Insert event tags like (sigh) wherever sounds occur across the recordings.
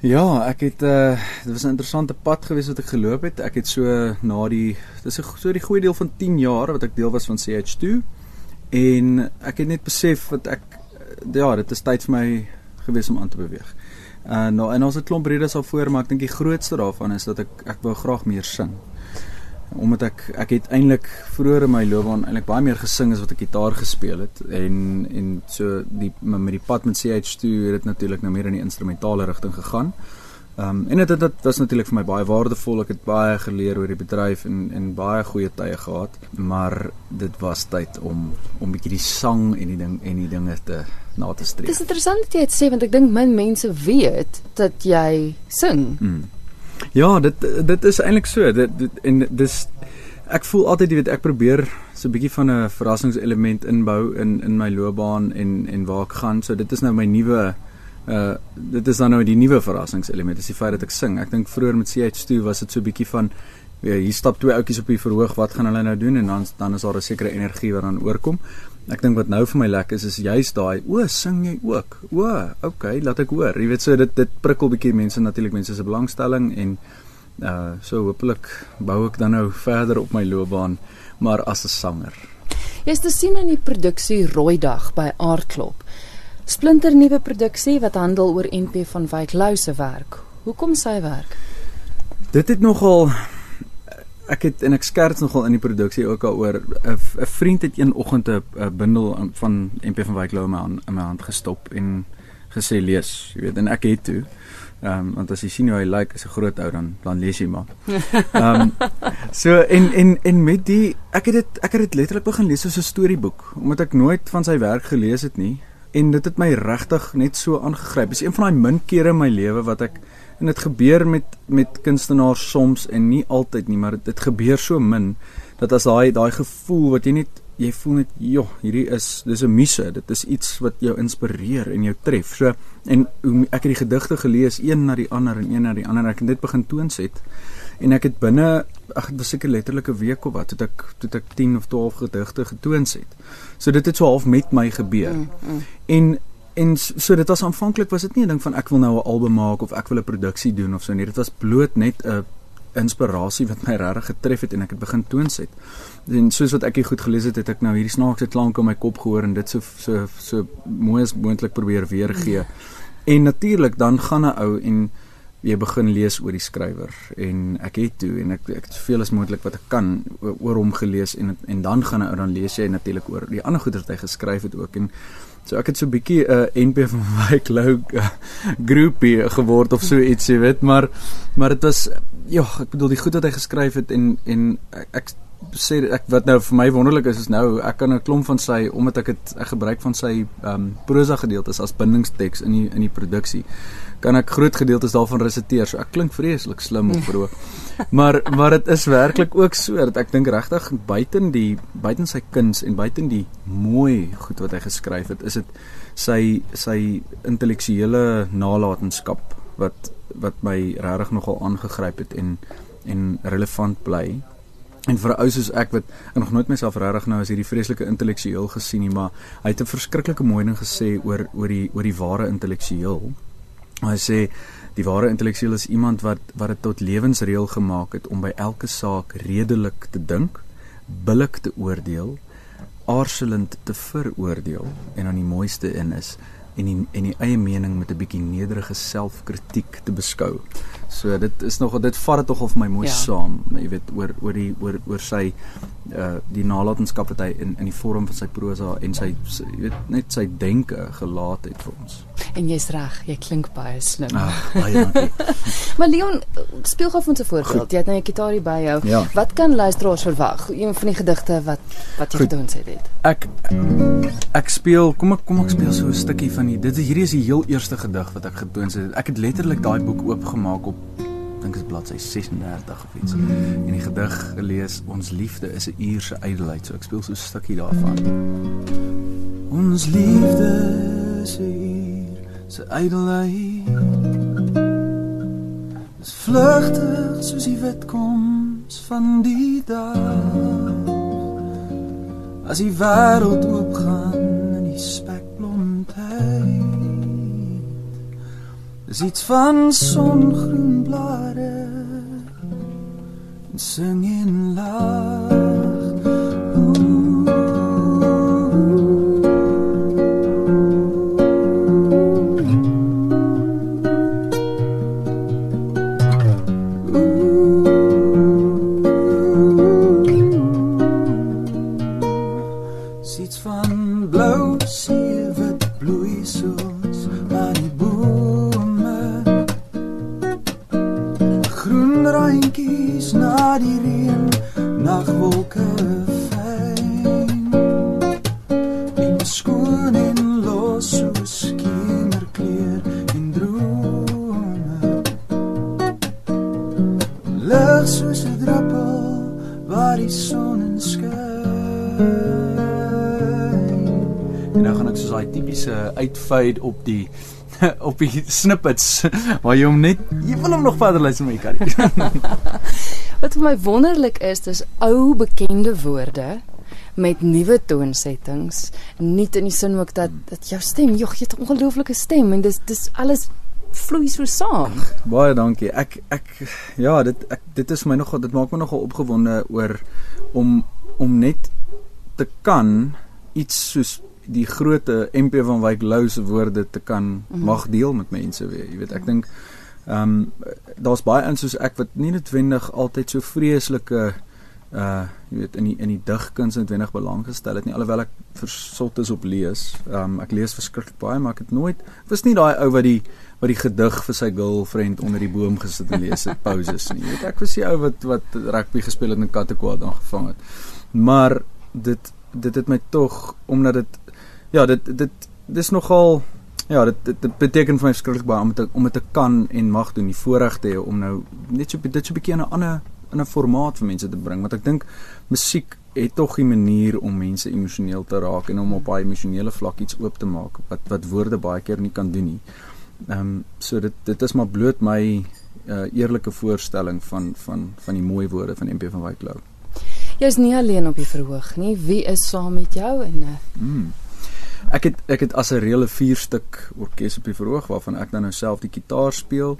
Ja, ek het uh dit was 'n interessante pad gewees wat ek geloop het. Ek het so na die dis 'n so die goeie deel van 10 jaar wat ek deel was van CH2 en ek het net besef dat ek ja, dit is tyd vir my gewees om aan te beweeg. Uh nou en ons het klomp redes al voor, maar ek dink die grootste daarvan is dat ek ek wou graag meer sing omdat ek ek het eintlik vroeër in my loopbaan eintlik baie meer gesing as wat ek gitaar gespeel het en en so die met die pad met CH2 het dit natuurlik nou meer in die instrumentale rigting gegaan. Ehm um, en dit dit was natuurlik vir my baie waardevol. Ek het baie geleer oor die bedryf en en baie goeie tye gehad, maar dit was tyd om om bietjie die sang en die ding en die dinge te na te streef. Dit is interessant dat jy dit sê want ek dink min mense weet dat jy sing. Hmm. Ja, dit dit is eintlik so. Dit, dit en dis ek voel altyd jy weet ek probeer so 'n bietjie van 'n verrassingselement inbou in in my loopbaan en en waar ek gaan. So dit is nou my nuwe uh dit is dan nou die nuwe verrassingselement. Dis die feit dat ek sing. Ek dink vroeër met CH2 was dit so 'n bietjie van ja, hier stap twee ouetjies op die verhoog. Wat gaan hulle nou doen? En dan dan is daar 'n sekere energie wat dan oorkom. Ek dink wat nou vir my lekker is is juist daai o, sing jy ook? O, okay, laat ek hoor. Jy weet so dit dit prikkel bietjie mense natuurlik mense se belangstelling en uh so hopelik bou ek dan nou verder op my loopbaan maar as 'n sanger. Jy is te sien in die produksie Rooi Dag by Aardklop. Splinter nuwe produksie wat handel oor NP van Wyk Lou se werk. Hoekom sy werk? Dit het nogal ek het en ek skerts nogal in die produksie ook al oor 'n 'n vriend het een oggend 'n bundel van MP van Wyk Lou in my hand, in my hand gestop en gesê lees, jy weet, en ek het toe Ehm um, want as jy sien hoe hy lyk like, as 'n groot ou dan dan lees jy maar. (laughs) Ehm um, so en en en met die ek het dit ek het dit letterlik begin lees soos 'n storieboek omdat ek nooit van sy werk gelees het nie en dit het my regtig net so aangegryp. Dit is een van daai min kere in my lewe wat ek en dit gebeur met met kunstenaars soms en nie altyd nie, maar dit gebeur so min dat as daai daai gevoel wat jy net jy voel net joh, hierdie is dis 'n muse, dit is iets wat jou inspireer en jou tref. So en hoe ek het die gedigte gelees een na die ander en een na die ander ek het dit begin toonset en ek het binne ag dit was seker letterlik 'n week of wat toe ek toe ek 10 of 12 gedigte getoonset. So dit het so half met my gebeur. Mm, mm. En en so dit was aanvanklik was dit nie 'n ding van ek wil nou 'n album maak of ek wil 'n produksie doen of so nie. Dit was bloot net 'n inspirasie wat my regtig getref het en ek het begin toonset. En soos wat ek hier goed gelees het, het ek nou hierdie snaakse klanke in my kop gehoor en dit so so so mooi as moontlik probeer weergee. En natuurlik dan gaan 'n ou en jy begin lees oor die skrywer en ek het toe en ek ek het soveel as moontlik wat ek kan oor hom gelees en en dan gaan 'n ou dan lees jy natuurlik oor die ander goeie wat hy geskryf het ook en So ek het so 'n bietjie 'n uh, NP (laughs) van Wyk Lou uh, groepie geword of so iets, jy weet, maar maar dit was ja, ek bedoel die goed wat hy geskryf het en en ek, ek sê ek wat nou vir my wonderlik is is nou ek kan 'n klomp van sy omdat ek dit gebruik van sy ehm um, prosa gedeeltes as bindingsteks in die in die produksie kan ek groot gedeeltes daarvan resiteer? So ek klink vreeslik slim op verhoog (laughs) maar maar dit is werklik ook so dat ek dink regtig buiten die buiten sy kuns en buiten die mooi goed wat hy geskryf het is dit sy sy intellektuele nalatenskap wat wat my regtig nogal aangegryp het en en relevant bly. En vir 'n ou soos ek wat nog nooit myself regtig nou as hierdie vreeslike intellektueel gesien nie, maar hy het 'n verskriklike mooi ding gesê oor oor die oor die ware intellektueel. Hy sê die ware intellektueel is iemand wat wat dit tot lewensreël gemaak het om by elke saak redelik te dink, billik te oordeel, aarzelend te veroordeel en dan die mooiste in is en die, en die eie mening met 'n bietjie nederige selfkritiek te beskou. So dit is nog dit vat dit tog of my mooi ja. saam, jy weet oor oor die oor oor sy uh die nalatenskap wat hy in in die vorm van sy prosa en sy jy weet net sy denke gelaat het vir ons. En jy's reg, jy klink baie slim. Ah, baie dankie. (laughs) maar Leon, speel gou vir ons 'n voorbeeld. Jy het nou 'n gitaar by jou. Ja. Wat kan luisteraars verwag? Een van die gedigte wat wat jy gedoen het. Ek ek speel, kom ek kom ek speel so 'n stukkie van die dit is hierdie is die heel eerste gedig wat ek gedoen het. Ek het letterlik daai boek oopgemaak op dink is bladsy 36 of iets. En die gedig gelees ons liefde is 'n uur se ydelheid. So ek speel so 'n stukkie daarvan. Ons liefde is 'n uur se ydelheid. Dis vlugtig soos die wit koms van die dag. As die wêreld oopgaan in die tyd Dis iets van songroen blare sing in lag nagwolke fyn En skoon en los soos kinderkleur en drome Lig soos 'n druppel waar die son in skyn En dan gaan ek soos daai tipiese uitfade op die (laughs) op die snippets (laughs) waar jy hom net jy wil hom nog verder luister maar jy kan nie. (laughs) Wat vir my wonderlik is, dis ou bekende woorde met nuwe toonsettings. Nie in die sin ook dat dat jou stem, jog, jy het 'n ongelooflike stem en dis dis alles vloei so saam. Baie dankie. Ek ek ja, dit ek dit is my nogal dit maak my nogal opgewonde oor om om net te kan iets soos die grootte MP van Wyk Lou se woorde te kan mm -hmm. mag deel met mense weer. Jy weet, ek dink ehm um, daar's baie in soos ek wat nie noodwendig altyd so vreeslike uh jy weet in die in die digkuns noodwendig belang gestel het nie alhoewel ek versot is op lees. Ehm um, ek lees verskriklik baie, maar ek het nooit was nie daai ou wat die wat die gedig vir sy girlfriend onder die boom gesit en lees het pauses nie. Jy weet, ek was die ou wat wat rugby gespeel het en kattekwaad aangevang het. Maar dit dit het my tog omdat dit ja, dit dit dis nogal ja, dit dit, dit beteken vir my verskriklik baie om dit om dit te kan en mag doen, die voorreg te hê om nou net so dit so 'n bietjie in 'n ander in 'n formaat vir mense te bring, want ek dink musiek het tog 'n manier om mense emosioneel te raak en om op daai emosionele vlak iets oop te maak wat wat woorde baie keer nie kan doen nie. Ehm um, so dit dit is maar bloot my uh, eerlike voorstelling van van van die mooi woorde van MP van Wyk Lou. Jy's nie alleen op die verhoog nie. Wie is saam met jou en uh... mm. Ek het ek het as 'n reële vier stuk orkes op die verhoog waarvan ek dan nou self die kitaar speel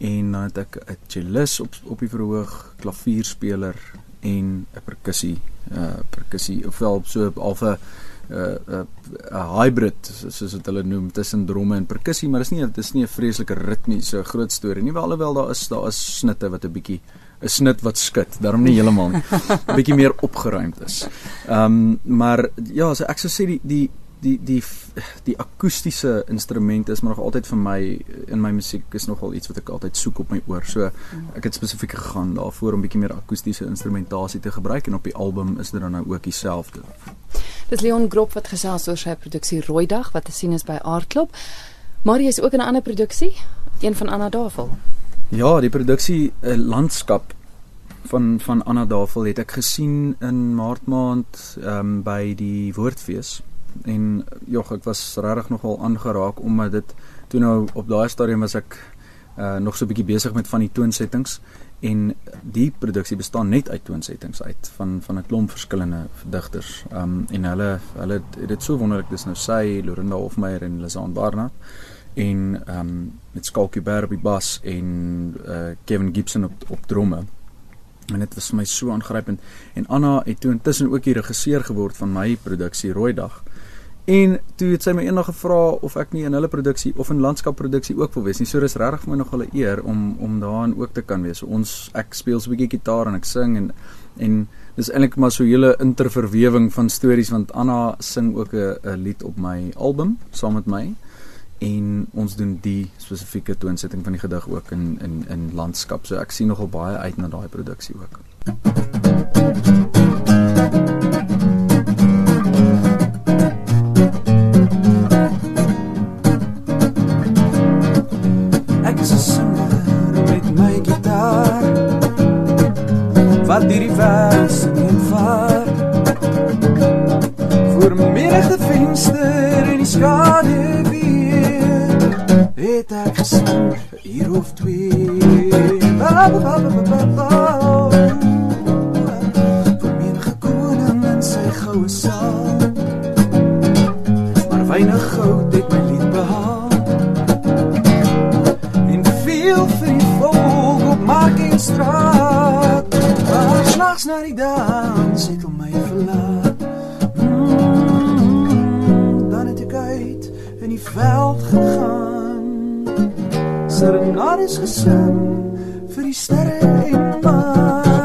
en dan het ek 'n cellist op op die verhoog, klavierspeler en 'n perkussie uh perkussie ofwel so half 'n 'n 'n hybrid soos dit hulle noem tussen dromme en perkussie, maar dis nie dis nie 'n vreeslike ritmiese groot storie nie, alhoewel daar is daar is snitte wat 'n bietjie 'n snit wat skud, daarom nie heeltemal 'n (laughs) bietjie meer opgeruimd is. Ehm um, maar ja, so ek sou sê die die die die die akoestiese instrument is maar nog altyd vir my in my musiek is nogal iets wat ek altyd soek op my oor. So ek het spesifiek gegaan daarvoor om bietjie meer akoestiese instrumentasie te gebruik en op die album is dit dan nou ook dieselfde. Dis Leon Grop wat gesels oor sy produksie Rooidag wat te sien is by Aardklop. Maar jy is ook in 'n ander produksie, een van Anna Davel. Ja, die produksie uh, landskap van van Anna Davel het ek gesien in Maart maand ehm um, by die Woordfees en jog ek was regtig nogal aangeraak omdat dit toe nou op daai stadium was ek uh, nog so 'n bietjie besig met van die toonsettings en die produksie bestaan net uit toonsettings uit van van 'n klomp verskillende digters. Um en hulle hulle het dit so wonderlik dis nou sy Lorinda Hofmeyer en Lizaan Barnard en um met Skalkie Berg op die bas en uh, Kevin Gibson op op drome. En dit was vir my so aangrypend en Anna het toe intussen ook die regisseur geword van my produksie Rooidag. En toe het sy my eendag gevra of ek nie in hulle produksie of in landskapproduksie ook wil wees nie. So dis regtig vir my nog 'n eer om om daarin ook te kan wees. So ons ek speel so 'n bietjie gitaar en ek sing en en dis eintlik maar so 'n hele interverwewing van stories want Anna sing ook 'n lied op my album saam met my en ons doen die spesifieke toonsetting van die gedig ook in in in landskap. So ek sien nogal baie uit na daai produksie ook. Ek Die se net vaar. Voor menige venster in die skadu weer. Het ek gesien hier of twee. Ba, ba, ba, ba, ba, ba. Voor menige koning in sy goue saal. Na die dans het om my verlaat. Mm, dan het ek uit in die veld gegaan. Serenades gesing vir die sterre en maan.